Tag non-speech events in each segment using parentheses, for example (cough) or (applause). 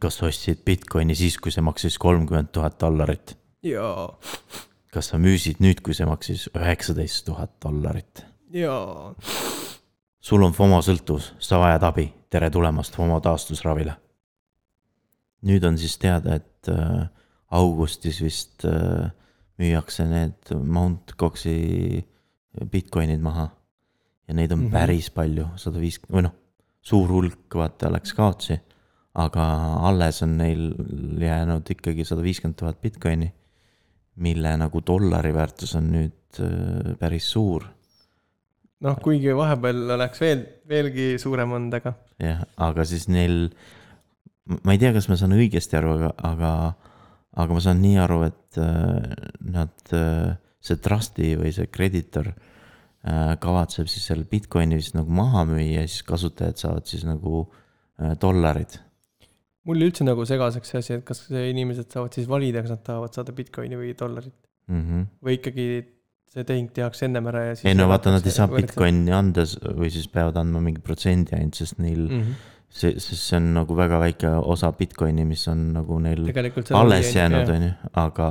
kas sa ostsid Bitcoini siis, kui see maksis kolmkümmend tuhat dollarit? jaa, kas sa müüsid nüüd, kui see maksis üheksateist tuhat dollarit? jaa. sul on FOMO sõltuvus, sa vajad abi, tere tulemast FOMO taastusravile. nüüd on siis teada, et äh, augustis vist äh, müüakse need Mount Coxi Bitcoinid maha. ja neid on mm -hmm. päris palju, sada viis, või noh, suur hulk vaata läks kaotsi aga alles on neil jäänud ikkagi sada viiskümmend tuhat Bitcoini, mille nagu dollari väärtus on nüüd äh, päris suur. noh, kuigi vahepeal oleks veel, veelgi suurem olnud, aga. jah, aga siis neil, ma ei tea, kas ma saan õigesti aru, aga, aga, aga ma saan nii aru, et äh, nad, äh, see trust'i või see creditor kavatseb siis selle Bitcoini vist nagu maha müüa ja siis kasutajad saavad siis nagu dollarid mul üldse nagu segaseks see asi, et kas inimesed saavad siis valida, kas nad tahavad saada Bitcoini või dollarit mm. -hmm. või ikkagi see tehing tehakse ennem ära ja siis. ei no vaata, nad ei saa Bitcoini anda või siis peavad andma mingi protsendi ainult, sest neil mm. -hmm see, sest see on nagu väga väike osa Bitcoini, mis on nagu neil alles jäänud, on ju, aga,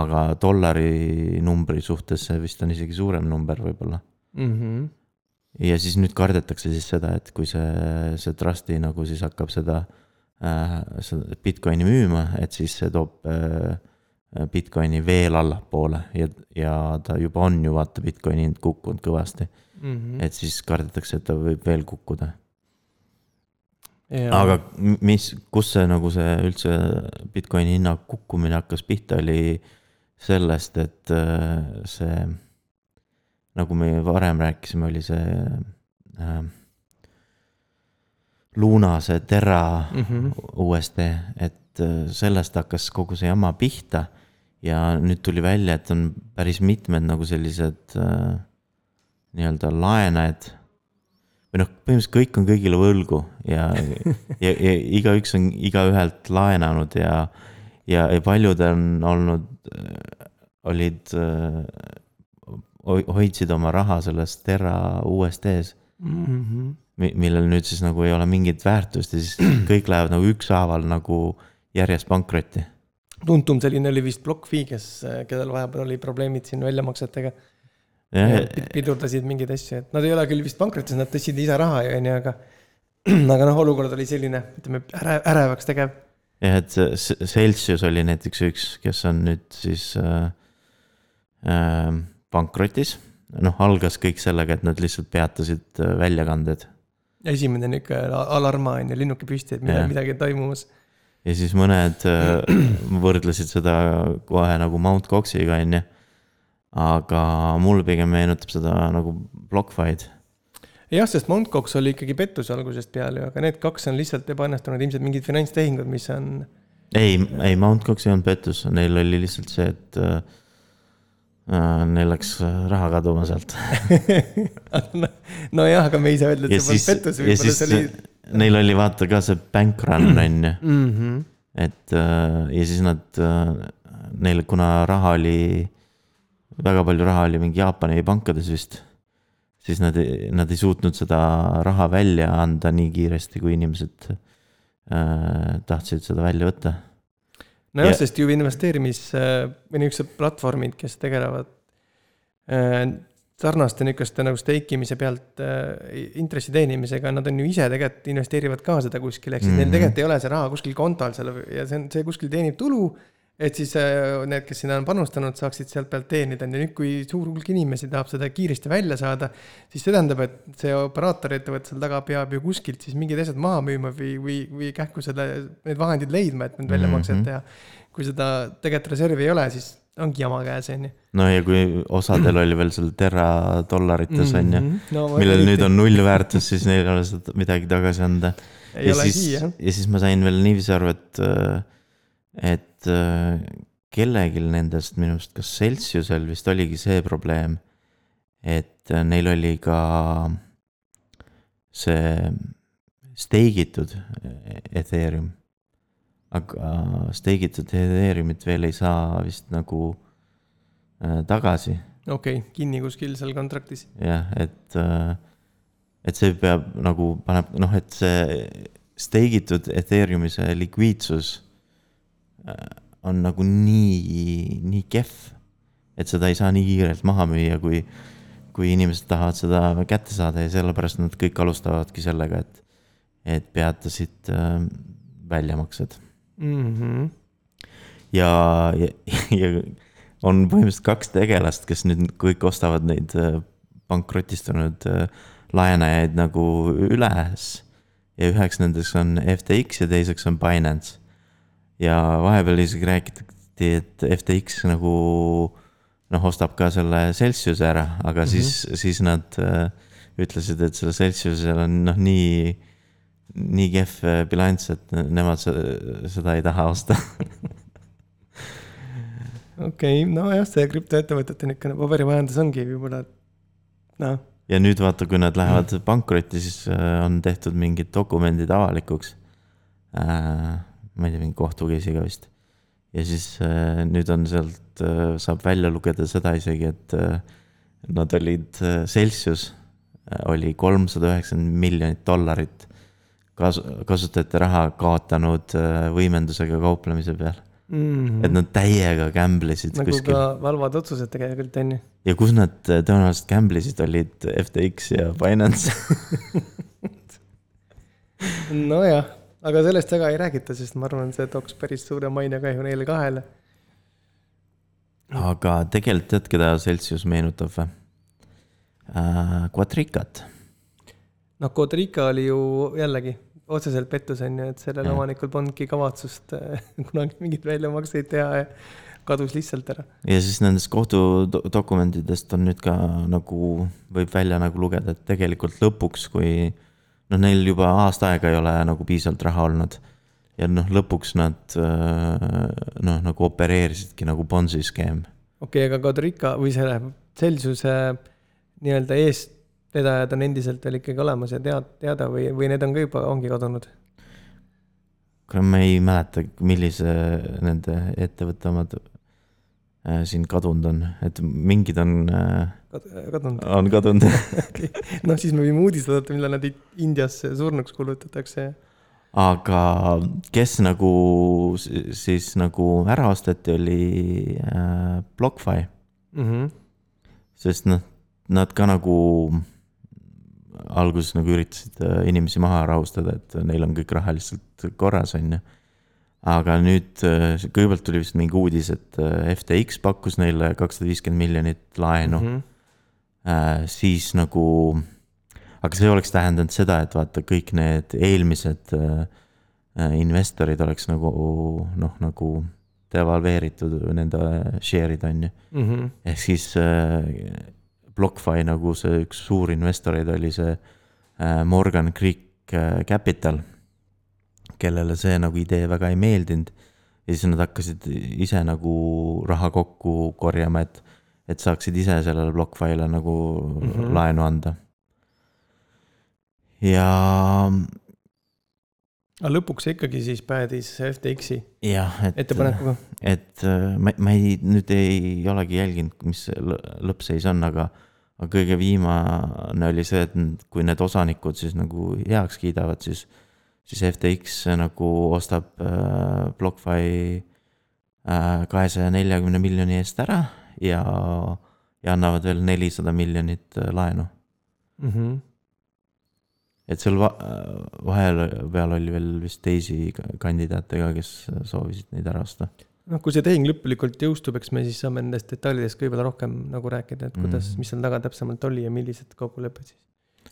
aga dollari numbri suhtes see vist on isegi suurem number võib-olla mm. -hmm. ja siis nüüd kardetakse siis seda, et kui see, see trust'i nagu siis hakkab seda äh, Äh, Bitcoini müüma, et siis see toob äh, Bitcoini veel allapoole ja, ja ta juba on ju vaata Bitcoini hind kukkunud kõvasti mm. -hmm. et siis kardetakse, et ta võib veel kukkuda. aga mis, kus see nagu see üldse Bitcoini hinna kukkumine hakkas pihta, oli sellest, et äh, see, nagu me varem rääkisime, oli see äh, Luna see Terra mm -hmm. USD, et äh, sellest hakkas kogu see jama pihta. ja nüüd tuli välja, et on päris mitmed nagu sellised äh, nii-öelda laenajad. või noh, põhimõtteliselt kõik on kõigile võlgu ja (laughs) ja, ja igaüks on igaühelt laenanud ja, ja, ja paljud on olnud, äh, olid, äh, hoidsid oma raha selles Terra USD-s mm. -hmm millel nüüd siis nagu ei ole mingit väärtust ja siis (clears throat) kõik lähevad nagu ükshaaval nagu järjest pankrotti. tuntum selline oli vist BlockFi, kes, kellel vahepeal oli probleemid siin väljamaksetega. pidurdasid mingeid asju, et nad ei ole küll vist pankrotis, nad tõstsid ise raha, ju, aga, (clears throat) aga noh, olukord oli selline, ütleme, äre, ärevaks tegev. jah, et Celsius oli näiteks üks, kes on nüüd siis äh, äh, pankrotis noh, algas kõik sellega, et nad lihtsalt peatasid äh, väljakanded esimene nihuke alarma on ju, linnuke püsti, et midagi, midagi on toimumas. ja siis mõned äh, võrdlesid seda kohe nagu Mount Coxiga, on ju. aga mulle pigem meenutab seda nagu BlockFi'd. jah, sest Mount Cox oli ikkagi pettus algusest peale ju, aga need kaks on lihtsalt ebaõnnestunud, ilmselt mingid finantstehingud, mis on. ei, ei Mount Cox ei olnud pettus, neil oli lihtsalt see, et Äh, neil läks äh, raha kaduma sealt (laughs) nojah, aga me ei saa öelda, et see polnud pettus, võib-olla see oli. Neil oli vaata ka see bank run on ju. Mhm. et äh, ja siis nad, neil, kuna raha oli, väga palju raha oli mingi Jaapani pankades vist. siis nad, nad ei suutnud seda raha välja anda nii kiiresti, kui inimesed äh, tahtsid seda välja võtta nojah yeah., sest ju investeerimis või niisugused platvormid, kes tegelevad äh, sarnaste niisuguste nagu stake imise pealt äh, intressi teenimisega, nad on ju ise tegelikult investeerivad ka seda kuskile, ehk siis mm -hmm. neil mhm. tegelikult ei ole see raha kuskil kontol seal ja see on, see kuskil teenib tulu et siis äh, need, kes sinna on panustanud, saaksid sealt pealt teenida nüüd, kui suur hulk inimesi tahab seda kiiresti välja saada, siis see tähendab, et see operaatoriettevõte seal taga peab ju kuskilt siis mingid asjad maha müüma või, või, või kähku selle, need vahendid leidma, et need väljamakset mm -hmm. teha. kui seda tegelikult reservi ei ole, siis ongi jama käes, on ju. no ja kui osadel oli veel seal tera dollarites on ju, mhm. millel nüüd on nullväärtus, siis neil ei ole seda midagi tagasi anda. ja siis, ja siis ma sain veel niiviisi aru, et, et et äh, kellelgi nendest minu arust, kas Celsiusel vist oligi see probleem, et äh, neil oli ka see steigitud Ethereum. aga steigitud Ethereumit veel ei saa vist nagu äh, tagasi. okei okay,, kinni kuskil seal kontraktis. jah, et, et see peab nagu paneb noh, et see steigitud Ethereumi see likviidsus äh, on nagu nii, nii kehv, et seda ei saa nii kiirelt maha müüa, kui, kui inimesed tahavad seda kätte saada ja sellepärast nad kõik alustavadki sellega, et, et peatasid äh, väljamaksed mm. -hmm. ja, ja, ja on põhimõtteliselt kaks tegelast, kes nüüd kõik ostavad neid äh, pankrotistunud äh, laenajaid nagu üles. ja üheks nendest on FTX ja teiseks on Binance. Ja vahepeal isegi räägiti, et FTX nagu noh, ostab ka selle Celsiuse ära, aga mm -hmm. siis, siis nad äh, ütlesid, et sellel Celsiusel on noh, nii, nii kehv bilanss, et nemad seda ei taha osta (laughs) okei okay,, nojah, see krüptoettevõtete niisugune paberimajandus ongi võib-olla, noh. ja nüüd vaata, kui nad lähevad mm. pankrotti, siis äh, on tehtud mingid dokumendid avalikuks äh,. Ma ei tea, mingi kohtu case'iga vist. ja siis äh, nüüd on sealt äh,, saab välja lugeda seda isegi, et äh, nad olid äh,, Celsius äh, oli kolmsada üheksakümmend miljonit dollarit kas-, kasutajate raha kaotanud äh, võimendusega kauplemise peal mm. -hmm. et nad täiega gamble isid nagu kuskil. ka valvad otsused tegelikult, on ju. ja kus nad äh, tõenäoliselt gamble isid, olid FTX ja Binance (laughs) nojah, aga sellest väga ei räägita, sest ma arvan, see tooks päris suure mainekahju neile kahele. aga tegelikult tead, keda Celsius meenutab või äh,? Quatricat. noh, Quatrica oli ju jällegi otseselt pettus, on ju, et sellel omanikul polnudki kavatsust äh, (laughs) kunagi mingeid väljamakseid teha ja kadus lihtsalt ära. ja siis nendest kohtudokumentidest on nüüd ka nagu, võib välja nagu lugeda, et tegelikult lõpuks, kui noh, neil juba aasta aega ei ole nagu piisavalt raha olnud. ja noh, lõpuks nad äh, noh, nagu opereerisidki nagu Bonsi skeem. okei okay,, aga Kadrika või selle Celsuse nii-öelda eest vedajad on endiselt veel ikkagi olemas ja tead, teada või, või need on ka juba, ongi kadunud? kuule, ma ei mäleta, millise nende ettevõtte omad äh, siin kadunud on, et mingid on äh, kadunud? on kadunud (laughs) noh, siis me võime uudised oodata, millal nad Indiasse surnuks kuulutatakse. aga kes nagu siis nagu ära osteti, oli äh, BlockFi mm. -hmm. sest noh, nad ka nagu alguses nagu üritasid äh, inimesi maha rahustada, et neil on kõik raha lihtsalt korras, on ju. aga nüüd äh, kõigepealt tuli vist mingi uudis, et äh, FTX pakkus neile kakssada viiskümmend miljonit laenu mm. -hmm. Siis nagu, aga see oleks tähendanud seda, et vaata, kõik need eelmised investorid oleks nagu noh, nagu devalveeritud nende share'id on ju mm. -hmm. ehk siis BlockFi nagu see üks suurinvestoreid oli see äh, Morgan Creek äh, Capital, kellele see nagu idee väga ei meeldinud. ja siis nad hakkasid ise nagu raha kokku korjama, et, et saaksid ise sellele BlockFi'le nagu mm -hmm. laenu anda. ja. aga lõpuks ikkagi siis päädis FTX-i et, ettepanekuga? et äh, ma, ma ei, nüüd ei olegi jälginud, mis lõppseis on, aga aga kõige viimane oli see, et kui need osanikud siis nagu heaks kiidavad, siis, siis FTX nagu ostab äh, BlockFi äh, kahesaja neljakümne miljoni eest ära ja, ja annavad veel nelisada miljonit äh, laenu mm. -hmm. et seal va vahepeal oli veel vist teisi kandidaate ka, kes soovisid neid ära osta noh, kui see tehing lõplikult jõustub, eks me siis saame nendest detailidest ka võib-olla rohkem nagu rääkida, et kuidas mm., mis seal taga täpsemalt oli ja millised kokkulepped siis.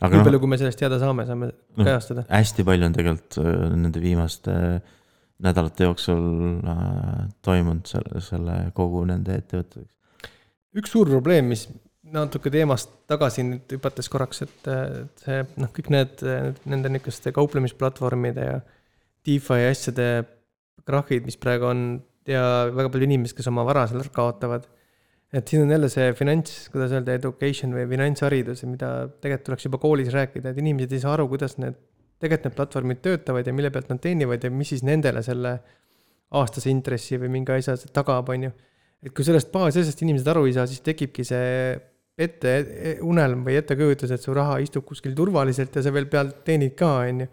nii no, palju, kui me sellest teada saame, saame no, kajastada. hästi palju on tegelikult äh, nende viimaste äh, nädalate jooksul äh, toimunud selle, selle kogu nende ettevõttega. Üks suur probleem, mis natuke teemast tagasi nüüd hüpates korraks, et, see noh, kõik need, nende niisuguste kauplemisplatvormide ja DeFi asjade krahhid, mis praegu on ja väga palju inimesi, kes oma vara seal kaotavad. et siin on jälle see finants, kuidas öelda, education või finantsharidus, mida tegelikult tuleks juba koolis rääkida, et inimesed ei saa aru, kuidas need, tegelikult need platvormid töötavad ja mille pealt nad teenivad ja mis siis nendele selle aastase intressi või mingi asja tagab, on ju. Et kui sellest baasasjast inimesed aru ei saa, siis tekibki see ette, unelm või ettekujutus, et su raha istub kuskil turvaliselt ja sa veel pealt teenid ka, on ju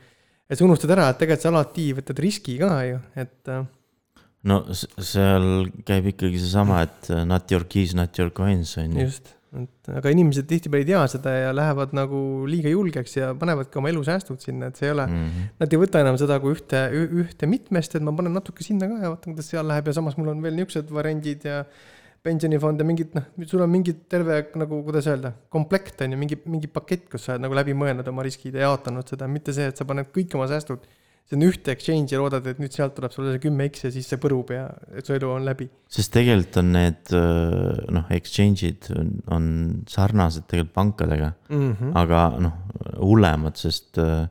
et sa unustad ära, et tegelikult sa alati võtad riski ka ju, et äh, no seal käib ikkagi seesama, et uh, not your keys, not your coins on ju. just, et aga inimesed tihtipeale ei tea seda ja lähevad nagu liiga julgeks ja panevadki oma elusäästud sinna, et see ei ole Mm -hmm. Nad ei võta enam seda kui ühte, ühte mitmest, et ma panen natuke sinna ka ja vaatan, kuidas seal läheb ja samas mul on veel niisugused variandid ja pensionifond ja mingid noh, sul on mingi terve nagu, kuidas öelda, komplekt on ju, mingi, mingi pakett, kus sa oled nagu läbi mõelnud oma riskid ja jaotanud seda, mitte see, et sa paned kõik oma säästud sinna ühte exchange'i ja loodad, et nüüd sealt tuleb sulle see kümme X ja siis see põrub ja et su elu on läbi. sest tegelikult on need uh, noh, exchange'id on, on sarnased tegelikult pankadega, Mm -hmm. aga noh, hullemad, sest uh,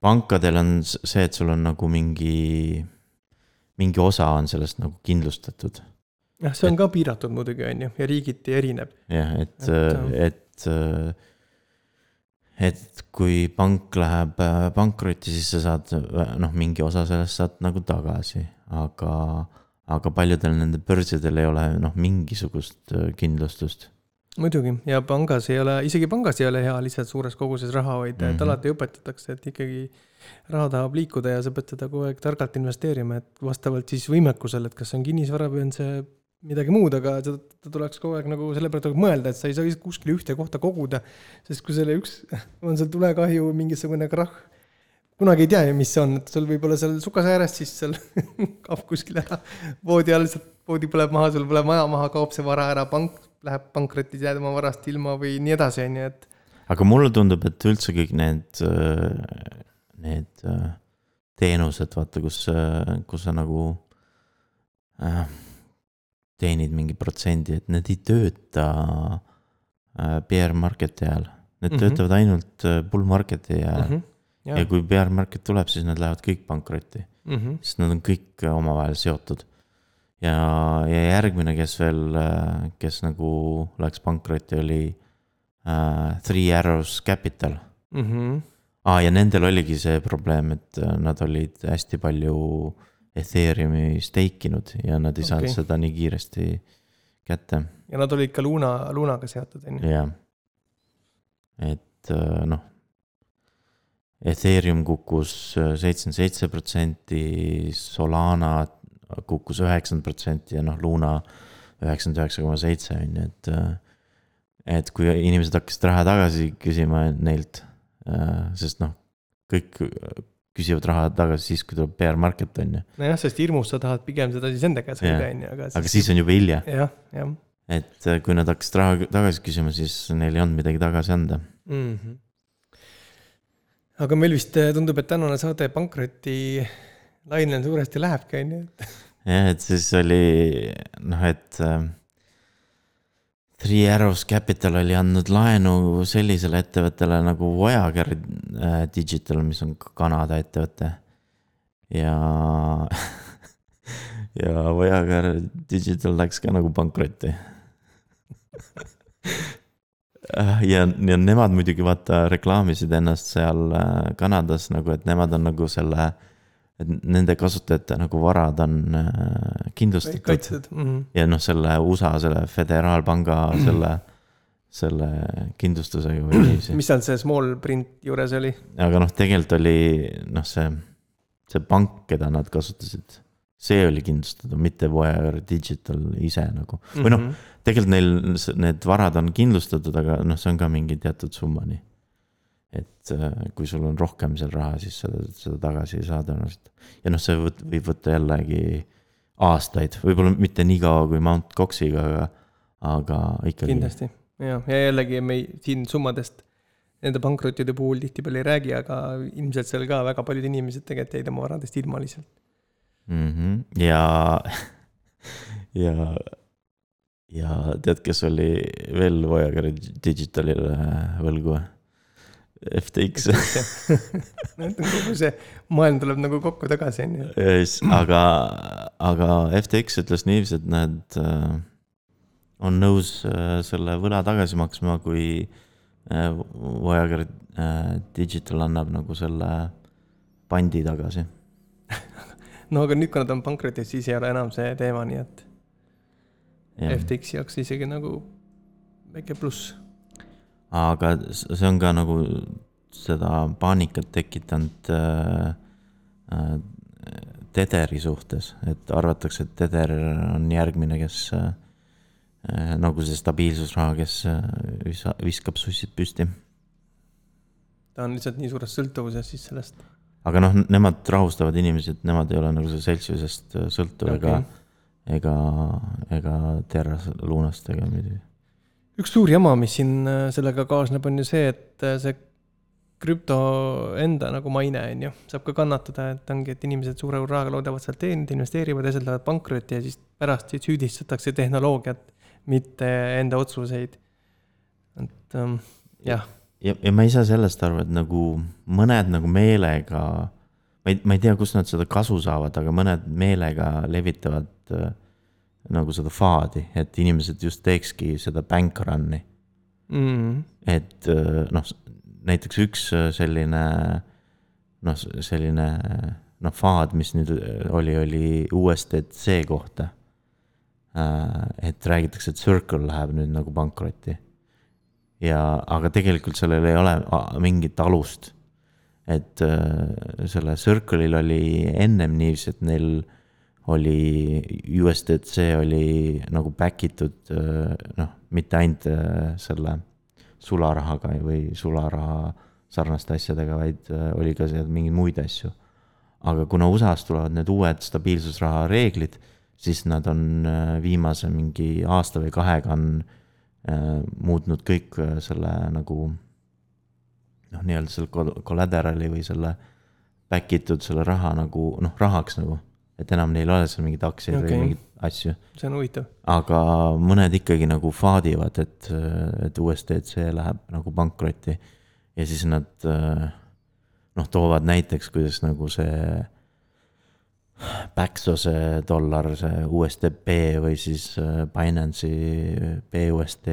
pankadel on see, et sul on nagu mingi, mingi osa on sellest nagu kindlustatud jah, see on ka piiratud muidugi, on ju, ja riigiti erineb. jah, et Et,, et, et kui pank läheb äh, pankrotti, siis sa saad äh, noh, mingi osa sellest saad nagu tagasi, aga, aga paljudel nendel börsidel ei ole noh, mingisugust äh, kindlustust. muidugi ja pangas ei ole, isegi pangas ei ole hea lihtsalt suures koguses raha hoida mm, -hmm. Mhm. et alati õpetatakse, et ikkagi raha tahab liikuda ja sa pead seda kogu aeg targalt investeerima, et vastavalt siis võimekusele, et kas on kinnisvara või on see midagi muud, aga seda tuleks kogu aeg nagu selle peale tuleb mõelda, et sa ei saa kuskile ühte kohta koguda. sest kui selle üks, (laughs) on seal tulekahju, mingisugune krahh, kunagi ei tea ju, mis see on, et sul võib olla seal sukase ääres, siis seal (laughs) kaob kuskil ära voodi all lihtsalt voodi põleb maha, sul põleb maja maha, kaob see vara ära, pank läheb pankrotti, jääd oma varast ilma või nii edasi, on ju, et aga mulle tundub, et üldse kõik need, need äh, teenused, vaata, kus, kus sa nagu äh, teenid mingi protsendi, et need ei tööta äh, bear market'i ajal. Need mm. -hmm. töötavad ainult äh, bull market'i ajal mm. mm. -hmm. -hmm. ja kui bear market tuleb, siis nad lähevad kõik pankrotti, Mm -hmm. sest nad on kõik äh, omavahel seotud. ja, ja järgmine, kes veel, kes nagu läks pankrotti, oli äh, Three Arrows Capital Mm -hmm. aa, ja nendel oligi see probleem, et äh, nad olid hästi palju Ethereumi stake inud ja nad ei saanud Okei. seda nii kiiresti kätte, ja nad olid ka Luna, Lunaga seotud, on ju. jah. et äh, noh, Ethereum kukkus äh, seitsekümmend seitse protsenti, Solana kukkus üheksakümmend protsenti ja noh, Luna üheksakümmend üheksa koma seitse on ju, et äh, et kui inimesed hakkasid raha tagasi küsima neilt, sest noh, kõik küsivad raha tagasi siis, kui tuleb bear market on ju, nojah, sest hirmus sa tahad pigem seda siis enda käes hoida, on ju, aga. aga siis on juba hilja. jah, jah et äh, kui nad hakkasid raha tagasi küsima, siis neil ei olnud midagi tagasi anda. mm. -hmm. aga meil vist äh, tundub, et tänane saade pankroti lainel suuresti lähebki, on ju, jah, et siis oli noh, et äh, Three Arrows Capital oli andnud laenu sellisele ettevõttele nagu Voyager äh, Digital, mis on ka Kanada ettevõte. ja, (laughs) ja Voyager Digital läks ka nagu pankrotti. ja, ja nemad muidugi vaata reklaamisid ennast seal äh, Kanadas nagu, et nemad on nagu selle, et nende kasutajate nagu varad on kindlustatud mm. -hmm. ja noh, selle USA selle föderaalpanga selle, selle kindlustusega või niiviisi. mis seal see small print juures oli? aga noh, tegelikult oli noh, see, see pank, keda nad kasutasid, see oli kindlustatud, mitte Voyager Digital ise nagu. või noh, tegelikult neil need varad on kindlustatud, aga noh, see on ka mingi teatud summani. Et äh, kui sul on rohkem seal raha, siis seda, seda tagasi ei saa tõenäoliselt. ja noh, see võt- võib võtta jällegi aastaid, võib-olla mitte nii kaua kui Mount Coxiga, aga, aga ikkagi. kindlasti, ja, ja jällegi me ei, siin summadest nende pankrottide puhul tihtipeale ei räägi, aga ilmselt seal ka väga paljud inimesed tegelikult jäid oma varadest ilma lihtsalt. mm. -hmm. ja, ja, ja tead, kes oli veel Voyager Digitalile võlgu? FTX. kogu see maailm tuleb nagu kokku tagasi, on ju. Aga, aga FTX ütles niiviisi, et nad äh, on nõus äh, selle võla tagasi maksma, kui äh, Voyager Digital annab nagu selle pandi tagasi. (laughs) no aga nüüd, kui nad on pankrotis, siis ei ole enam see teema, nii et FTX-i jaoks isegi nagu väike pluss. Aga see on ka nagu seda paanikat tekitanud äh, äh, Tederi suhtes, et arvatakse, et Teder on järgmine, kes äh, nagu see stabiilsusraha, kes äh, vis- viskab sussid püsti. ta on lihtsalt nii suures sõltuvuses siis sellest. aga noh, nemad rahustavad inimesi, et nemad ei ole nagu see Celsiusest äh, sõltuv okay. ega, ega, ega Terra Lunast ega midagi. Üks suur jama, mis siin äh, sellega kaasneb, on ju see, et äh, see krüpto enda nagu maine, on ju, saab ka kannatada, et ongi, et inimesed suure rahaga loodavad sealt teenida, investeerivad, teised lähevad pankrotti ja siis pärast siis süüdistatakse tehnoloogiat, mitte enda otsuseid. et ähm, jah. ja, ja ma ei saa sellest aru, et nagu mõned nagu meelega, ma ei, ma ei tea, kust nad seda kasu saavad, aga mõned meelega levitavad äh, nagu seda faadi, et inimesed just teekski seda bank run'i mm.. et äh, noh, näiteks üks äh, selline noh, selline noh, faad, mis nüüd oli, oli USDC kohta. Äh, et räägitakse, et Circle läheb nüüd nagu pankrotti. ja, aga tegelikult sellel ei ole mingit alust. et äh, selle Circle'il oli ennem niiviisi, et neil oli USDC oli nagu back itud noh, mitte ainult selle sularahaga või sularaha sarnaste asjadega, vaid äh, oli ka seal mingeid muid asju. aga kuna USA-st tulevad need uued stabiilsusraha reeglid, siis nad on äh, viimase mingi aasta või kahega on äh, muutnud kõik äh, selle nagu noh, nii-öelda selle collateral'i või selle back itud selle raha nagu noh, rahaks nagu. Et enam neil ei ole seal mingeid aktsiaid okay. või mingeid asju. see on huvitav. aga mõned ikkagi nagu faadivad, et, et USDC läheb nagu pankrotti ja siis nad noh, toovad näiteks, kuidas nagu see Paxose dollar, see USDP või siis Binance'i BUSD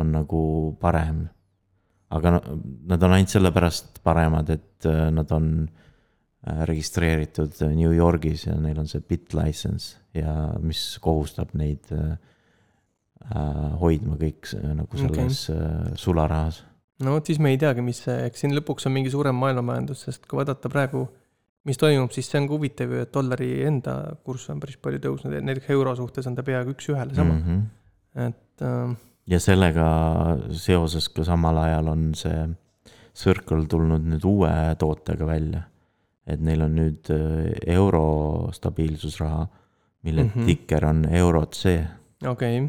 on nagu parem. aga nad on ainult sellepärast paremad, et nad on registreeritud New Yorgis ja neil on see bit license ja mis kohustab neid äh, hoidma kõik nagu selles okay. Äh, sularahas. no vot, siis me ei teagi, mis see, eks siin lõpuks on mingi suurem maailmamajandus, sest kui vaadata praegu, mis toimub, siis see on ka huvitav ju, et dollari enda kurss on päris palju tõusnud, näiteks euro suhtes on ta peaaegu üks-ühele sama mm, -hmm. et äh,. ja sellega seoses ka samal ajal on see Circle tulnud nüüd uue tootega välja. Et neil on nüüd äh, euro stabiilsusraha mille mm -hmm. tikker on EUROC. okei okay.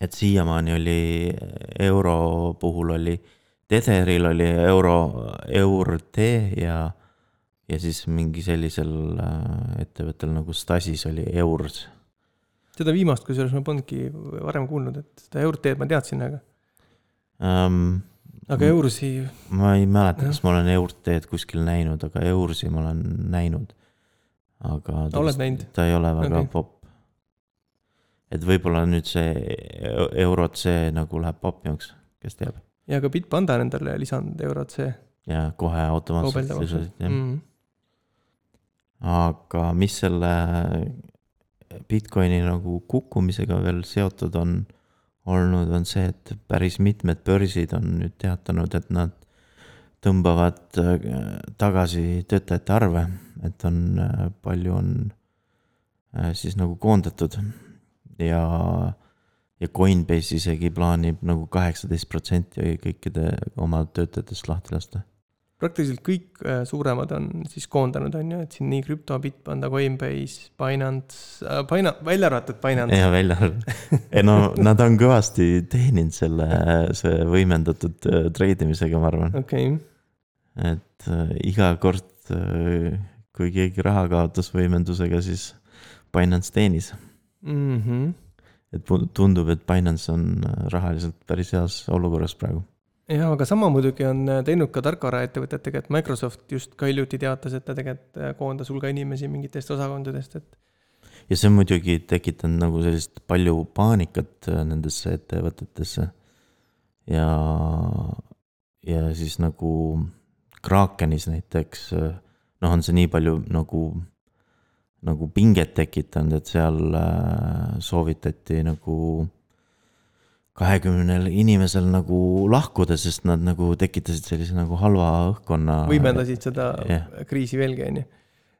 et siiamaani oli euro puhul oli, Tetheril oli euro, EURT ja, ja siis mingi sellisel äh, ettevõttel nagu Stasis oli EURS. seda viimast, kusjuures ma polnudki varem kuulnud, et seda EURT-d ma teadsin, aga um,. Aga EURS-i. ma ei mäleta, kas ma olen EURT-d kuskil näinud, aga EURS-i ma olen näinud aga ta, oled näinud? ta ei ole väga okay. popp. et võib-olla nüüd see Eurot C nagu läheb popimaks, kes teab. ja ka Bitpanda on endale lisanud Eurot C. ja kohe automaatselt lisasid, jah mm. -hmm. aga mis selle Bitcoini nagu kukkumisega veel seotud on olnud, on see, et päris mitmed börsid on nüüd teatanud, et nad tõmbavad äh, tagasi töötajate arve et on, äh, palju on äh, siis nagu koondatud ja, ja Coinbase isegi plaanib nagu kaheksateist protsenti kõikide oma töötajatest lahti lasta. Praktiliselt kõik äh, suuremad on siis koondanud, on ju, et siin nii krüpto, Bitpanda, Coinbase, Binance äh,, Binance, välja arvatud Binance. jaa, välja arvatud. ei no (laughs) nad on kõvasti teeninud selle, see võimendatud treidimisega, ma arvan. okei okay. et äh, iga kord äh, kui keegi raha kaotas võimendusega, siis Binance teenis mm. -hmm. et tundub, et Binance on äh, rahaliselt päris heas olukorras praegu. Jah, aga sama muidugi on äh, teinud ka tarkvaraettevõtetega, et Microsoft just ka hiljuti teatas, et ta tegelikult äh, koondas hulga inimesi mingitest osakondadest, et. ja see on muidugi tekitanud nagu sellist palju paanikat nendesse ettevõtetesse. ja, ja siis nagu Krakenis näiteks noh, on see nii palju nagu, nagu pinget tekitanud, et seal äh, soovitati nagu kahekümnel inimesel nagu lahkuda, sest nad nagu tekitasid sellise nagu halva õhkkonna. võimendasid seda yeah. kriisi veelgi, on ju.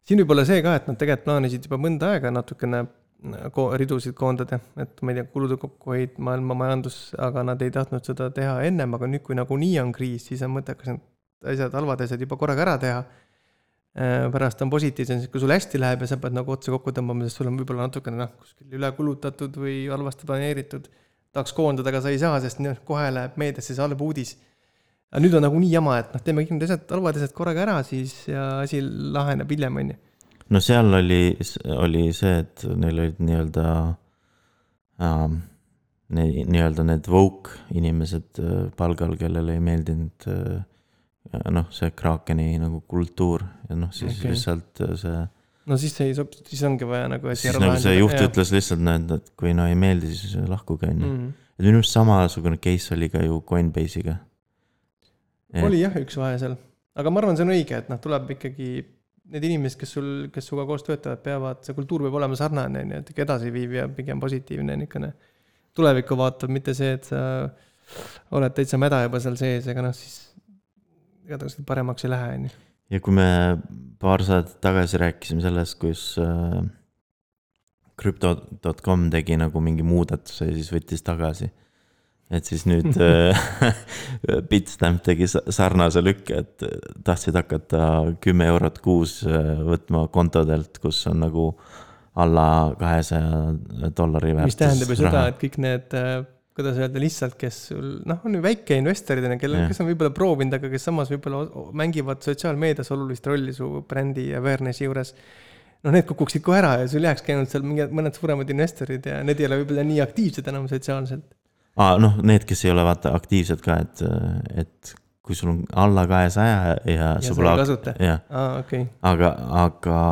siin võib olla see ka, et nad tegelikult plaanisid juba mõnda aega natukene ko ridusid koondada, et ma ei tea, kulude kokkuhoid, maailma majandus, aga nad ei tahtnud seda teha ennem, aga nüüd, kui nagunii on kriis, siis on mõttekas need asjad, halvad asjad juba korraga ära teha. Äh, pärast on positiivsem, siis kui sul hästi läheb ja sa pead nagu otsa kokku tõmbama, sest sul on võib-olla natukene noh, kuskil üle kulutatud või halvasti planeeritud. Tahaks koondada, aga sa ei saa, sest noh, kohe läheb meediasse see halb uudis. aga nüüd on nagunii jama, et noh, teeme kõik need asjad, halvad asjad korraga ära siis ja asi laheneb hiljem, on ju no seal oli, oli see, et neil olid nii-öelda äh,, nii-öelda need woke inimesed äh, palgal, kellele ei meeldinud äh, noh, see Krakeni nagu kultuur ja noh, siis okay. lihtsalt äh, see. No siis ei sobi, siis ongi vaja nagu. siis nagu see juht jah. ütles lihtsalt, näed, et kui no ei meeldi, siis lahkuge, on ju. Mhm. et minu arust samasugune case oli ka ju Coinbase'iga. oli jah, üks vahe seal, aga ma arvan, see on õige, et noh, tuleb ikkagi need inimesed, kes sul, kes sinuga koos töötavad, peavad, see kultuur peab olema sarnane, on ju, et ikka edasiviiv ja pigem positiivne niisugune tulevikku vaatav, mitte see, et sa oled täitsa mäda juba seal sees, ega noh, siis igatahes paremaks ei lähe, on ju. Ja kui me paar saadet tagasi rääkisime sellest, kus äh, Crypto.com tegi nagu mingi muudatuse ja siis võttis tagasi et siis nüüd (laughs) äh, Bitstamp tegi sarnase lükke, et äh, tahtsid hakata kümme eurot kuus äh, võtma kontodelt, kus on nagu alla kahesaja dollari väärtus. mis tähendab ju seda, et kõik need, kuidas öelda, lihtsalt, kes sul, noh, on ju väikeinvestorid, kellel, kes on võib-olla proovinud, aga kes samas võib-olla mängivad sotsiaalmeedias olulist rolli su brändi awareness'i juures noh, need kukuksid kohe ära ja sul jääkski ainult seal mingid mõned suuremad investorid ja need ei ole võib-olla nii aktiivsed enam sotsiaalselt aa, noh, need, kes ei ole vaata aktiivsed ka, et, et kui sul on alla kahesaja ja, ja. ja sa kasuta? jah aga, aga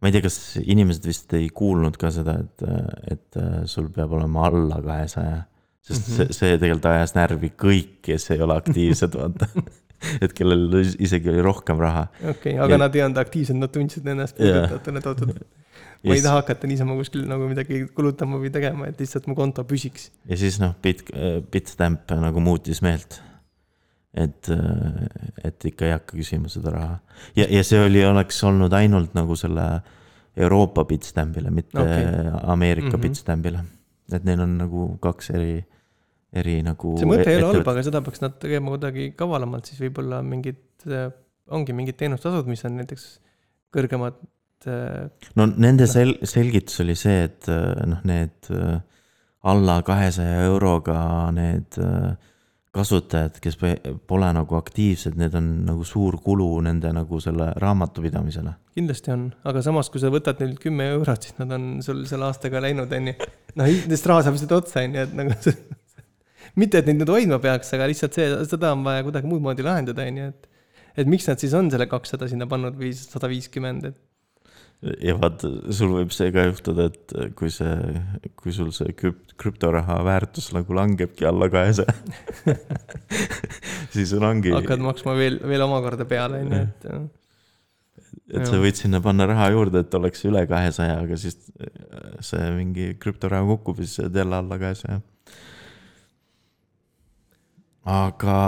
ma ei tea, kas inimesed vist ei kuulnud ka seda, et, et sul peab olema alla kahesaja. sest mm -hmm. see, see tegelikult ajas närvi kõik, kes ei ole aktiivsed, vaata (laughs) et kellel isegi oli rohkem raha. okei okay,, aga ja... nad ei olnud aktiivsed, nad tundsid ennast puudutatuna, et oot-oot (laughs) ma ei taha hakata niisama kuskil nagu midagi kulutama või tegema, et lihtsalt mu konto püsiks. ja siis noh, Bit, Bitstamp nagu muutis meelt. Et, et ikka ei hakka küsima seda raha. ja, ja see oli, oleks olnud ainult nagu selle Euroopa Bitstampile, mitte okay. Ameerika mm -hmm. Bitstampile. et neil on nagu kaks eri, eri nagu. see mõte ei ole halb, aga seda peaks nad tegema kuidagi kavalamalt, siis võib-olla mingid, ongi mingid teenustasud, mis on näiteks kõrgemad et. no nende sel-, selgitus oli see, et äh, noh, need äh, alla kahesaja euroga need äh, kasutajad, kes pole nagu aktiivsed, need on nagu suur kulu nende nagu selle raamatupidamisele. kindlasti on, aga samas, kui sa võtad neilt kümme eurot, siis nad on sul selle aastaga läinud, on ju. noh, nendest lihtsalt otsa, on ju, et nagu (laughs) mitte, et neid nüüd hoidma peaks, aga lihtsalt see, seda on vaja kuidagi muud moodi lahendada, on ju, et et miks nad siis on selle kakssada sinna pannud või sada viiskümmend, et ja vaata, sul võib see ka juhtuda, et kui see, kui sul see krüpt-, krüptoraha väärtus nagu langebki alla kahesaja (laughs) siis sul ongi. hakkad maksma veel, veel omakorda peale, on ju, et. et sa võid sinna panna raha juurde, et oleks üle kahesaja, aga siis see mingi krüptoraha kukub ja siis oled jälle alla kahesaja. aga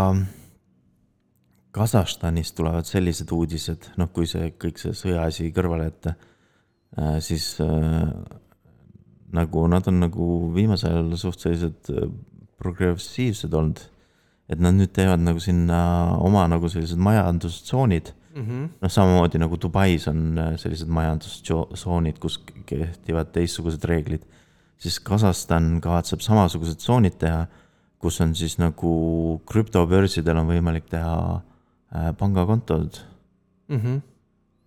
Kasahstanist tulevad sellised uudised, noh, kui see kõik see sõjaasi kõrvale jätta, äh, siis äh, nagu nad on nagu viimasel ajal suht sellised äh, progressiivsed olnud. et nad nüüd teevad nagu sinna oma nagu sellised majandustsoonid mm -hmm.. noh, samamoodi nagu Dubais on sellised majandustsoonid, kus kehtivad teistsugused reeglid. siis Kasahstan kavatseb samasugused tsoonid teha, kus on siis nagu krüptobörsidel on võimalik teha Äh, pangakontod mm. -hmm.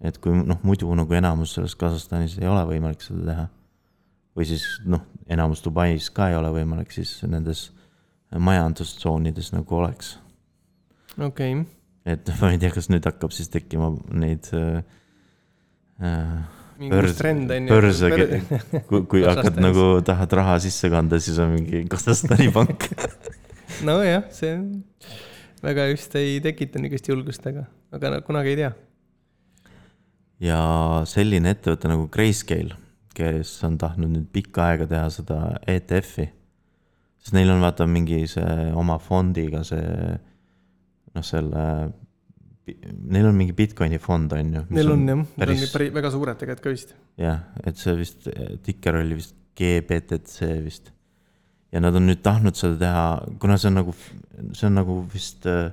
et kui noh, muidu nagu enamus selles Kasahstanis ei ole võimalik seda teha. või siis noh, enamus Dubais ka ei ole võimalik, siis nendes majandustsoonides nagu oleks. okei okay.. et (laughs) ma ei tea, kas nüüd hakkab siis tekkima neid äh, äh börs, börse, (laughs) kui, kui hakkad nagu, tahad raha sisse kanda, siis on mingi Kasahstani (laughs) pank nojah, see on väga just ei tekita niisugust julgust, aga, aga kunagi ei tea. ja selline ettevõte nagu Grayscale, kes on tahtnud nüüd pikka aega teha seda ETF-i. sest neil on vaata mingi see oma fondiga see noh, selle, neil on mingi Bitcoini fond on ju. Neil on jah, need on päris väga suured tegelikult ka vist. jah, et see vist, tikker oli vist GBTC vist. Ja nad on nüüd tahtnud seda teha, kuna see on nagu, see on nagu vist uh,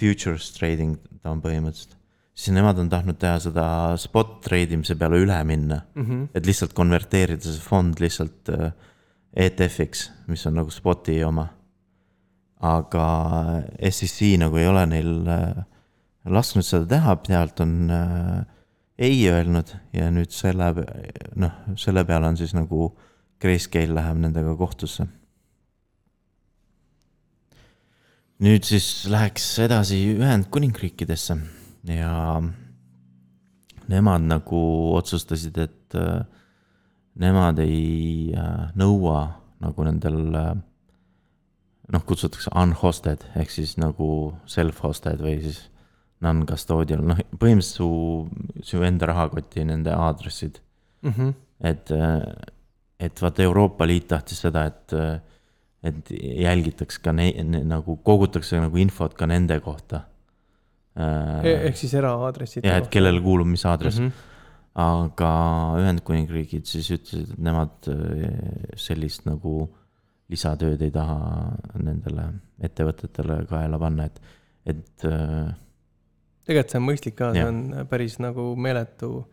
futures trading ta on põhimõtteliselt siis nemad on tahtnud teha seda spot trade imise peale üle minna mm. -hmm. et lihtsalt konverteerida see fond lihtsalt äh, ETF-iks, mis on nagu spot'i oma. aga SEC nagu ei ole neil äh, lasknud seda teha, pealt on äh, ei öelnud ja nüüd selle, noh, selle peale on siis nagu Grayscale läheb nendega kohtusse. nüüd siis läheks edasi Ühendkuningriikidesse ja nemad nagu otsustasid, et äh, nemad ei äh, nõua nagu nendel äh, noh, kutsutakse unhosted ehk siis nagu self-hosted või siis non-custodial, noh, põhimõtteliselt su, su enda rahakoti nende aadressid mm. -hmm. et, et vaata, Euroopa Liit tahtis seda, et, et jälgitaks ka ne-, ne, nagu kogutakse nagu infot ka nende kohta E-, ehk siis eraaadressid. jah, et kellele kuulub mis aadress mm. -hmm. aga Ühendkuningriigid siis ütlesid, et nemad e, sellist nagu lisatööd ei taha nendele ettevõtetele kaela panna, et, et. E, tegelikult see on mõistlik ka, see on päris nagu meeletu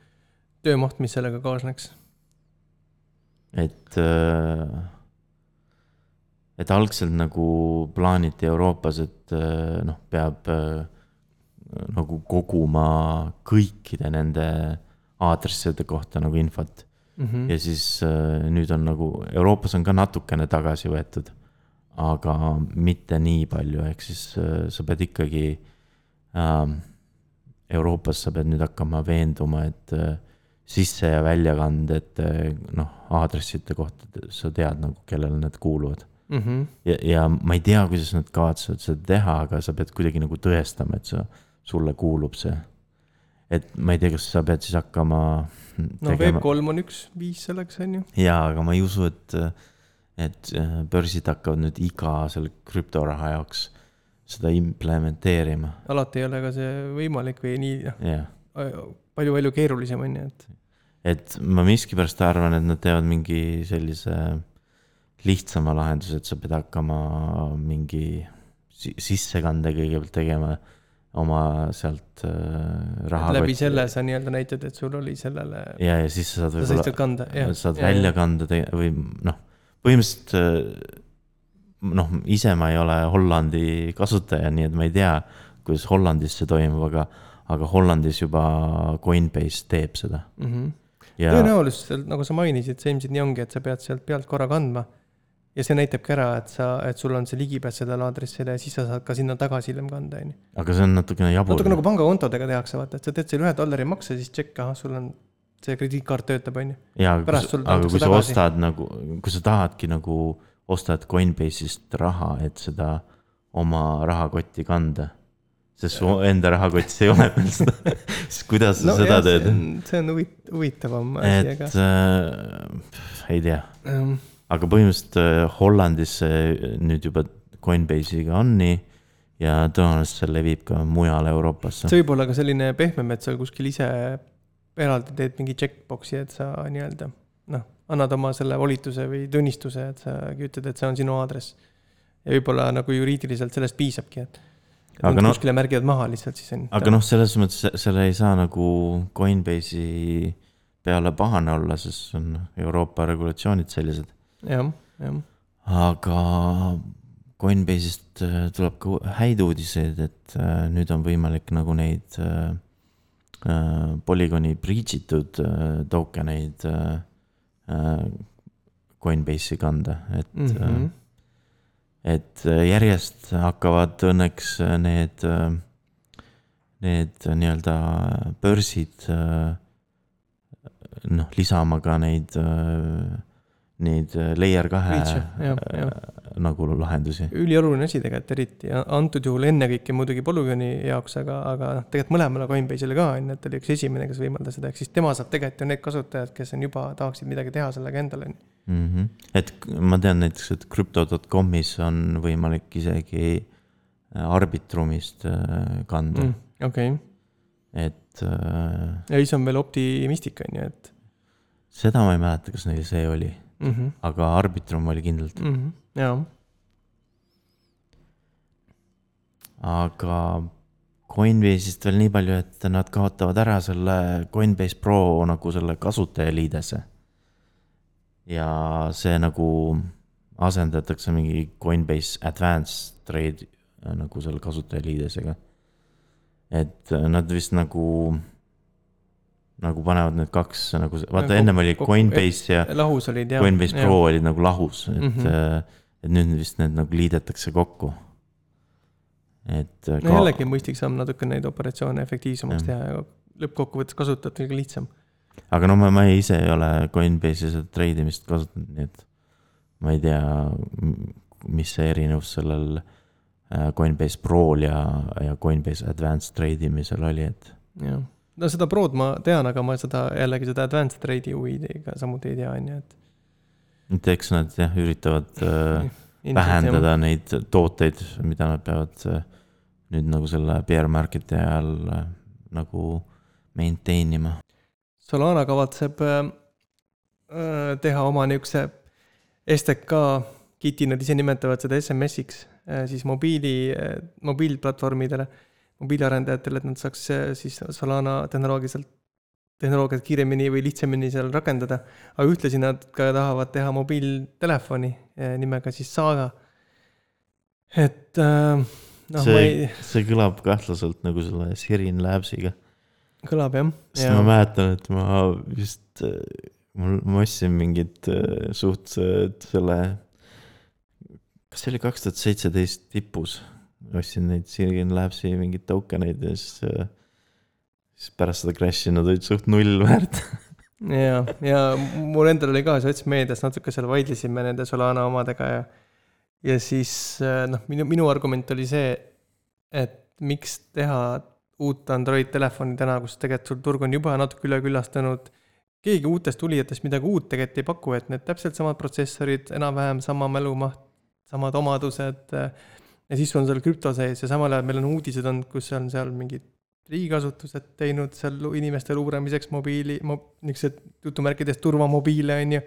töömaht, mis sellega kaasneks. Et, et algselt nagu plaaniti Euroopas, et noh, peab nagu koguma kõikide nende aadresside kohta nagu infot mm. -hmm. ja siis äh, nüüd on nagu, Euroopas on ka natukene tagasi võetud, aga mitte nii palju, ehk siis äh, sa pead ikkagi äh,. Euroopas sa pead nüüd hakkama veenduma, et äh, sisse- ja väljakanded äh, noh, aadresside kohta sa tead nagu, kellele need kuuluvad mm. -hmm. ja, ja ma ei tea, kuidas nad kavatsevad seda teha, aga sa pead kuidagi nagu tõestama, et sa sulle kuulub see. et ma ei tea, kas sa pead siis hakkama. no Web3 on üks viis selleks, on ju. jaa, aga ma ei usu, et, et äh, börsid hakkavad nüüd iga selle krüptoraha jaoks seda implementeerima. alati ei ole ka see võimalik või nii, noh. palju-palju keerulisem on ju, et. Et ma miskipärast arvan, et nad teevad mingi sellise lihtsama lahenduse, et sa pead hakkama mingi sissekande kõigepealt tegema oma sealt äh, raha. läbi selle sa nii-öelda näitad, et sul oli sellele. ja, ja siis sa saad võib-olla. kanda, jah. saad ja, välja kanda või noh, põhimõtteliselt äh, noh, ise ma ei ole Hollandi kasutaja, nii et ma ei tea, kuidas Hollandis see toimub, aga, aga Hollandis juba Coinbase teeb seda mm. -hmm. Ja... tõenäoliselt, nagu sa mainisid, see ilmselt nii ongi, et sa pead sealt pealt korra kandma ja see näitabki ära, et sa, et sul on see ligipääs sellele aadressile ja siis sa saad ka sinna tagasi hiljem kanda, on ju. aga see on natukene jabur. natuke nagu pangakontodega tehakse, vaata, et sa teed selle ühe dollari makse, siis tšekk, ahah, sul on see krediitkaart töötab, on ju. jaa, aga kui, aga kui sa tagasi. ostad nagu, kui sa tahadki nagu, ostad Coinbase'ist raha, et seda oma rahakotti kanda sest su enda rahakotis ei ole veel (laughs) seda siis kuidas sa no, seda jah, teed? see on huvit-, huvitavam asi, aga. et äh, ei tea um aga põhimõtteliselt äh, Hollandis see nüüd juba Coinbase'iga on nii ja tõenäoliselt see levib ka mujale Euroopasse. see võib olla ka selline pehmem, et sa kuskil ise eraldi teed mingi checkbox'i, et sa nii-öelda noh, annad oma selle volituse või tunnistuse, et sa ütled, et see on sinu aadress. ja võib-olla nagu juriidiliselt sellest piisabki, et. Aga noh. kuskile märgivad maha lihtsalt siis on. aga noh, selles mõttes selle ei saa nagu Coinbase'i peale pahane olla, sest on Euroopa regulatsioonid sellised jah, jah. aga Coinbase'ist äh, tuleb ka häid uudiseid, et äh, nüüd on võimalik nagu neid äh, Polygoni breach itud token eid Coinbase'i kanda, et mm. -hmm. Et järjest hakkavad õnneks need, need nii-öelda börsid noh, lisama ka neid neid äh, layer kahe äh, nagu lahendusi. ülioluline asi tegelikult eriti antud juhul ennekõike muidugi Polygoni jaoks, aga, aga noh, tegelikult mõlemale Coinbase'ile ka on ju, et ta oli üks esimene, kes võimaldas seda, ehk siis tema saab tegelikult ju need kasutajad, kes on juba, tahaksid midagi teha sellega endale. Mm -hmm. et ma tean näiteks, et crypto.com'is on võimalik isegi äh, Arbitrumist äh, kanda mm., okei, et äh, ja siis on veel Optimistic on ju, et seda ma ei mäleta, kas neil see oli, mm. -hmm. aga Arbitrum oli kindlalt, Mm -hmm. jaa, aga Coinbase'ist veel nii palju, et nad kaotavad ära selle Coinbase Pro nagu selle kasutajaliidese. Ja see nagu asendatakse mingi Coinbase Advanced Trade äh, nagu selle kasutajaliidesega. et äh, nad vist nagu, nagu panevad need kaks nagu, vaata Nagu ennem oli Coinbase ja lahus olid jah. Coinbase Pro olid nagu lahus, et mm. -hmm. et nüüd vist need nagu liidetakse kokku. et. no jällegi mõistlik samm natuke neid operatsioone efektiivsemaks Jah. teha ja lõppkokkuvõttes kasutajatel ka lihtsam. Aga no ma, ma ise ei ole Coinbase'i seda treidimist kasutanud, nii et ma ei tea, mis see erinevus sellel äh, Coinbase Pro'l ja, ja Coinbase Advanced treidimisel oli, et jah, no seda Prod ma tean, aga ma seda jällegi seda advanced trade'i huviga ka samuti ei tea, on ju, et. et eks nad jah, üritavad äh, vähendada neid tooteid, mida nad peavad äh, nüüd nagu selle bear market'i ajal äh, nagu maintain ima. Solana kavatseb äh, äh, teha oma niisuguse STK kit'i, nad ise nimetavad seda SMS-iks äh, siis mobiili mobiilplatvormidele, mobiiliarendajatele, et nad saaks siis Solana tehnoloogiliselt, tehnoloogiat kiiremini või lihtsamini seal rakendada. aga ühtlasi nad ka tahavad teha mobiiltelefoni nimega siis Saga. et noh, ma ei see, see kõlab kahtlaselt nagu selle Sirin Labs'iga. Kõlab jah. sest ma mäletan, et ma vist, mul, ma ostsin mingit äh, suht äh, selle, kas see oli kaks tuhat seitseteist tipus, ostsin neid Silicon Labsi mingeid token eid ja siis, siis pärast seda crash'i nad olid suht null väärt. (laughs) ja, ja mul endal oli ka sotsmeedias natuke seal vaidlesime nende Solana omadega ja ja siis noh, minu, minu argument oli see, et miks teha uut Android telefoni täna, kus tegelikult sul turg on juba natuke üleküllastunud. keegi uutest tulijatest midagi uut tegelikult ei paku, et need täpselt samad protsessorid, enam-vähem sama mälumaht, samad omadused. ja siis on seal krüpto sees ja samal ajal meil on uudised olnud, kus on seal mingid riigiasutused teinud seal inimeste luuramiseks mobiili, niisugused jutumärkides turvamobiile, on ju.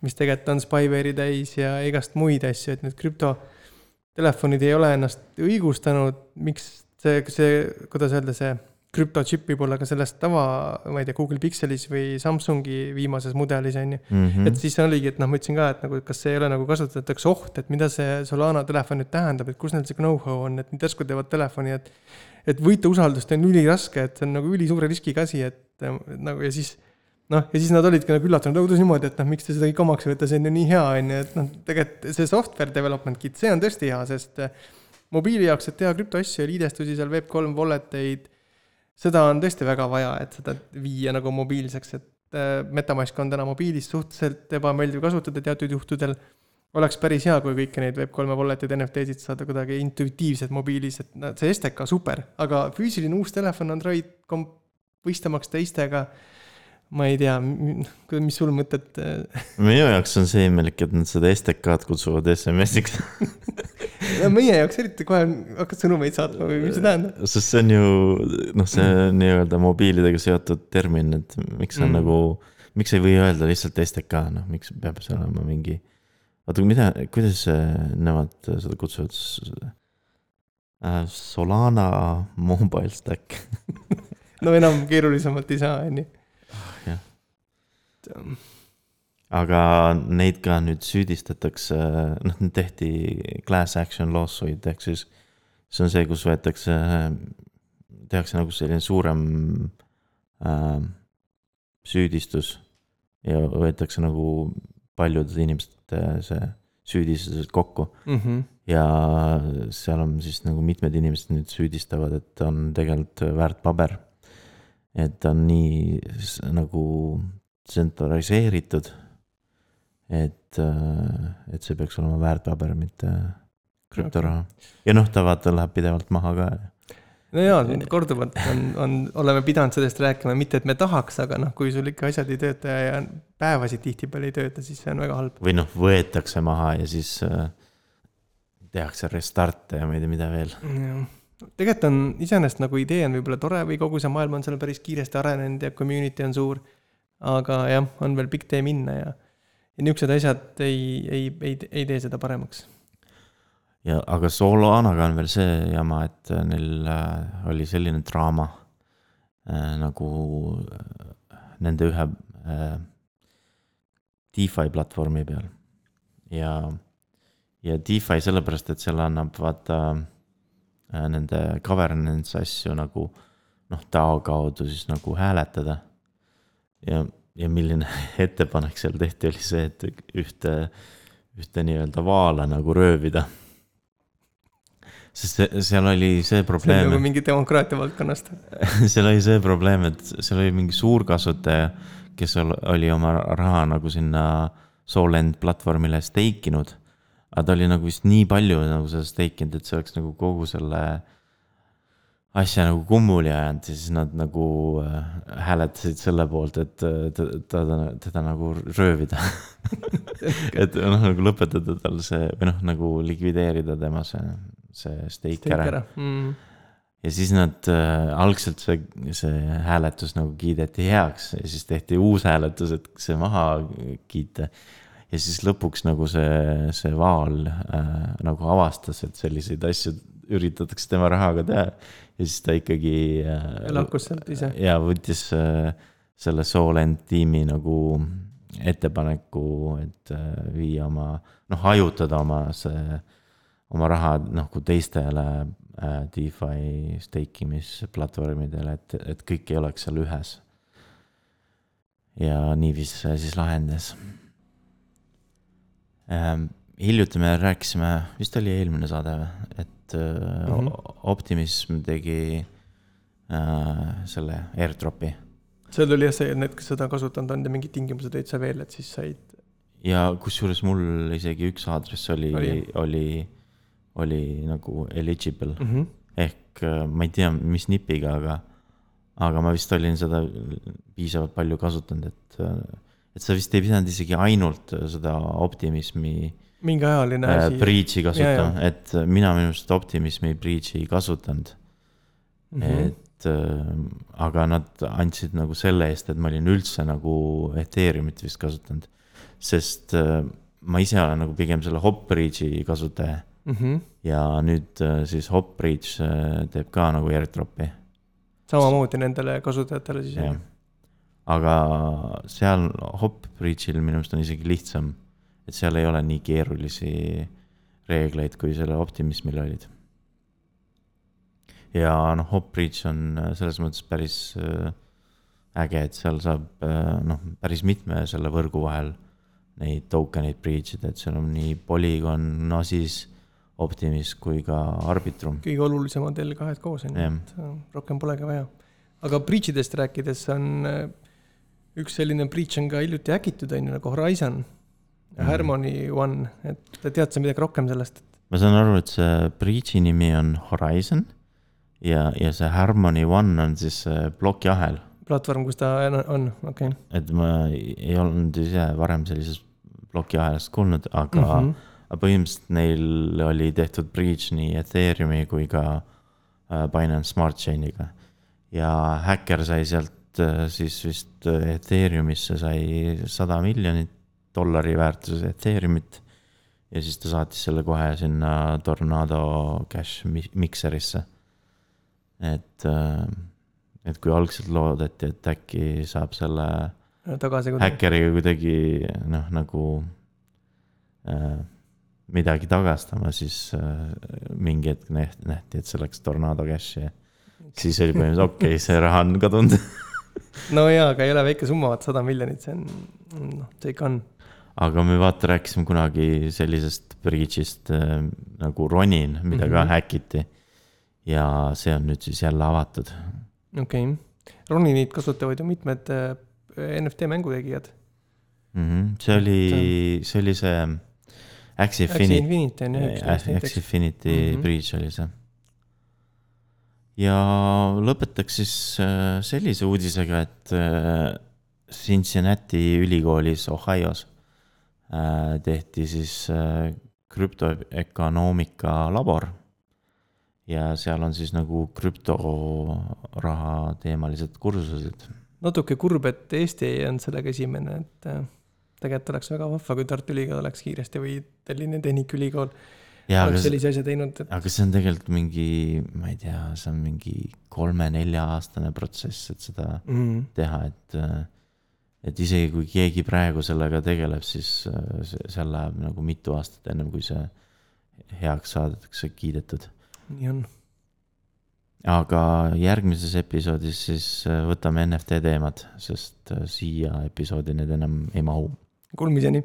mis tegelikult on spyware'i täis ja igast muid asju, et need krüptotelefonid ei ole ennast õigustanud, miks see, see, kuidas öelda, see krüptochip võib olla ka selles tava, ma ei tea, Google Pixelis või Samsungi viimases mudelis, on ju. Mhm. et siis oligi, et noh, ma ütlesin ka, et nagu, kas see ei ole nagu kasutatakse oht, et mida see Solana telefon nüüd tähendab, et kus neil see know-how on, et nüüd järsku teevad telefoni, et et võita usaldust on üliraske, et see on nagu ülisuure riskiga asi, et nagu ja siis noh, ja siis nad olidki nagu üllatunud, kuidas niimoodi, et noh, miks te seda kõik omaks võtta, see on ju nii hea, on ju, et noh, tegelikult see software development kit, see on tõesti hea, sest mobiili jaoks, et teha krüptoasju ja liidestusi seal Web3 wallet eid, seda on tõesti väga vaja, et seda viia nagu mobiilseks, et äh, Metamask on täna mobiilis suhteliselt ebameeldiv kasutada teatud juhtudel. oleks päris hea, kui kõiki neid Web3 wallet'id, NFT-sid saada kuidagi intuitiivselt mobiilis, et no see STK super, aga füüsiline uus telefon Android komp-, võistlemaks teistega, ma ei tea, mis sul mõtted äh, minu jaoks on see imelik, et nad seda STK-d kutsuvad SMS-iks, (laughs) no meie jaoks eriti kohe hakkad sõnumeid saatma või mis see tähendab? sest see on ju noh, see on nii-öelda mobiilidega seotud termin, et miks on Mm. nagu, miks ei või öelda lihtsalt STK, noh, miks peab see olema mingi. oota, mida, kuidas äh, nemad seda kutsuvad? Solana Mobile Stack. (laughs) no enam keerulisemalt ei saa, on ju. Jah. aga neid ka nüüd süüdistatakse, noh, tehti class action lawsuit ehk siis see on see, kus võetakse, tehakse nagu selline suurem äh, süüdistus ja võetakse nagu paljude inimeste see süüdistused kokku Mm -hmm. ja seal on siis nagu mitmed inimesed nüüd süüdistavad, et on tegelikult väärt paber. et on nii nagu tsentraliseeritud. et, et see peaks olema väärtpaber, mitte krüptoraha. ja noh, ta vaata läheb pidevalt maha ka. no jaa, korduvalt on, on, oleme pidanud sellest rääkima, mitte et me tahaks, aga noh, kui sul ikka asjad ei tööta ja päevasid tihtipeale ei tööta, siis see on väga halb. või noh, võetakse maha ja siis äh, tehakse restart'e ja ma ei tea, mida veel. tegelikult on iseenesest nagu idee on võib-olla tore või kogu see maailm on seal päris kiiresti arenenud ja community on suur. Aga jah, on veel pikk tee minna ja, ja niisugused asjad ei, ei, ei, ei tee seda paremaks. ja aga Solanaga on veel see jama, et äh, neil äh, oli selline draama äh, nagu äh, nende ühe äh, DeFi platvormi peal. ja, ja DeFi sellepärast, et seal annab vaata äh, nende governance asju nagu noh, DAO kaudu siis nagu hääletada. ja, ja milline (laughs) ettepanek seal tehti, oli see, et ühte, ühte nii-öelda vaala nagu röövida sest see, seal oli see see on probleem nagu, mingi demokraatia valdkonnast. (laughs) seal oli see probleem, et seal oli mingi suurkasutaja, kes ol- oli oma raha nagu sinna Solend platvormile stake inud. aga ta oli nagu vist nii palju nagu seda stake inud, et see oleks nagu kogu selle asja nagu kummuli ajanud ja siis nad nagu äh, hääletasid selle poolt, et äh, teda, teda, teda nagu röövida. (laughs) et noh, nagu lõpetada tal see või noh, nagu likvideerida tema see, see stake ära ära. Mm. ja siis nad äh,, algselt see, see hääletus nagu kiideti heaks ja siis tehti uus hääletus, et see maha kiita. ja siis lõpuks nagu see, see Vaal äh, nagu avastas, et selliseid asju üritatakse tema rahaga teha. Ja siis ta ikkagi äh,. lahkus sealt ise. ja võttis äh, selle Solent tiimi nagu ettepaneku, et äh, viia oma, noh, hajutada oma see, oma raha nagu teistele äh, DeFi stake imisplatvormidele, et, et kõik ei oleks seal ühes. ja niiviisi see siis lahenes ähm,. hiljuti me rääkisime, vist oli eelmine saade või, et äh, mm. -hmm. Optimism tegi äh, selle airdrop'i seal oli jah see, et need, kes seda kasutanud on ja mingid tingimused olid seal veel, et siis said. ja kusjuures mul isegi üks aadress oli, Oli, oli, oli, nagu eligible Mm -hmm. ehk äh, ma ei tea, mis nipiga, aga, aga ma vist olin seda piisavalt palju kasutanud, et, et sa vist ei pidanud isegi ainult seda optimismi mingi ajaline äh, asi. breach'i Ja, kasutama, et mina minu arust optimismi breach'i ei kasutanud mm. -hmm. et äh, aga nad andsid nagu selle eest, et ma olin üldse nagu Ethereumit vist kasutanud. sest äh, ma ise olen nagu pigem selle Hopbridge'i kasutaja Mhm. ja nüüd äh, siis Hopbridge äh, teeb ka nagu airdrop'i, samamoodi nendele kasutajatele siis jah. aga seal Hopbridge'il minu arust on isegi lihtsam, et seal ei ole nii keerulisi reegleid, kui selle Optimismil olid. ja noh, Hopbridge on äh, selles mõttes päris äh, äge, et seal saab äh, noh, päris mitme selle võrgu vahel neid token eid breach ida, et seal on nii Polygon, Gnosis, Optimis kui ka Arbitrum. kõige olulisemad L2-d koos on ju, et rohkem polegi vaja. aga breach idest rääkides on üks selline breach on ka hiljuti häkitud on ju nagu Horizon. Harmony One, et tead sa midagi rohkem sellest? ma saan aru, et see breach'i nimi on Horizon ja, ja see Harmony One on siis see plokiahel. platvorm, kus ta on- okei okay. et ma ei olnud ise varem sellisest plokiahelast kuulnud, aga mm. mm, -hmm. aga põhimõtteliselt neil oli tehtud breach nii Ethereumi kui ka äh, Binance Smart Chain'iga. ja häkker sai sealt äh, siis vist äh, Ethereumisse sai sada miljonit dollari väärtuses Ethereumit. ja siis ta saatis selle kohe sinna Tornado Cash mi- mikserisse. et, et kui algselt loodeti, et äkki saab selle kuidagi. häkkeriga kuidagi noh, nagu äh, midagi tagastama, siis äh, mingi hetk nähti, et see läks Tornado ja siis oli põhimõtteliselt okei okay,, see raha on kadunud. (laughs) no jaa, aga ei ole väike summa, vaata sada miljonit, see on, noh, see ikka on. Aga me vaata rääkisime kunagi sellisest breach'ist äh, nagu Ronin, mida mm -hmm. ka Mhm. häkiti. ja see on nüüd siis jälle avatud. okei okay., Roninit kasutavad ju mitmed äh, NFT mängutegijad. -hmm. see oli, see oli see Axie Infinity. Infinity on jah üks neist Axie. Infinity mm. -hmm. Breach oli see. ja lõpetaks siis äh, sellise uudisega, et äh, Cincinnati ülikoolis Ohio's äh, tehti siis äh, krüptoökonoomika labor. ja seal on siis nagu krüptoraha teemalised kursused natuke kurb, et Eesti ei olnud sellega esimene, et äh, tegelikult oleks väga vahva, kui Tartu Ülikool oleks kiiresti või Tallinna Tehnikaülikool jaa, oleks sellise asja teinud, et aga see on tegelikult mingi, ma ei tea, see on mingi kolme-nelja-aastane protsess, et seda mm, teha, et. Et isegi kui keegi praegu sellega tegeleb, siis äh, seal läheb nagu mitu aastat ennem, kui see heaks saadetakse kiidetud. nii on. aga järgmises episoodis siis äh, võtame NFT teemad, sest äh, siia episoodi need enam ei mahu. Kuulmiseni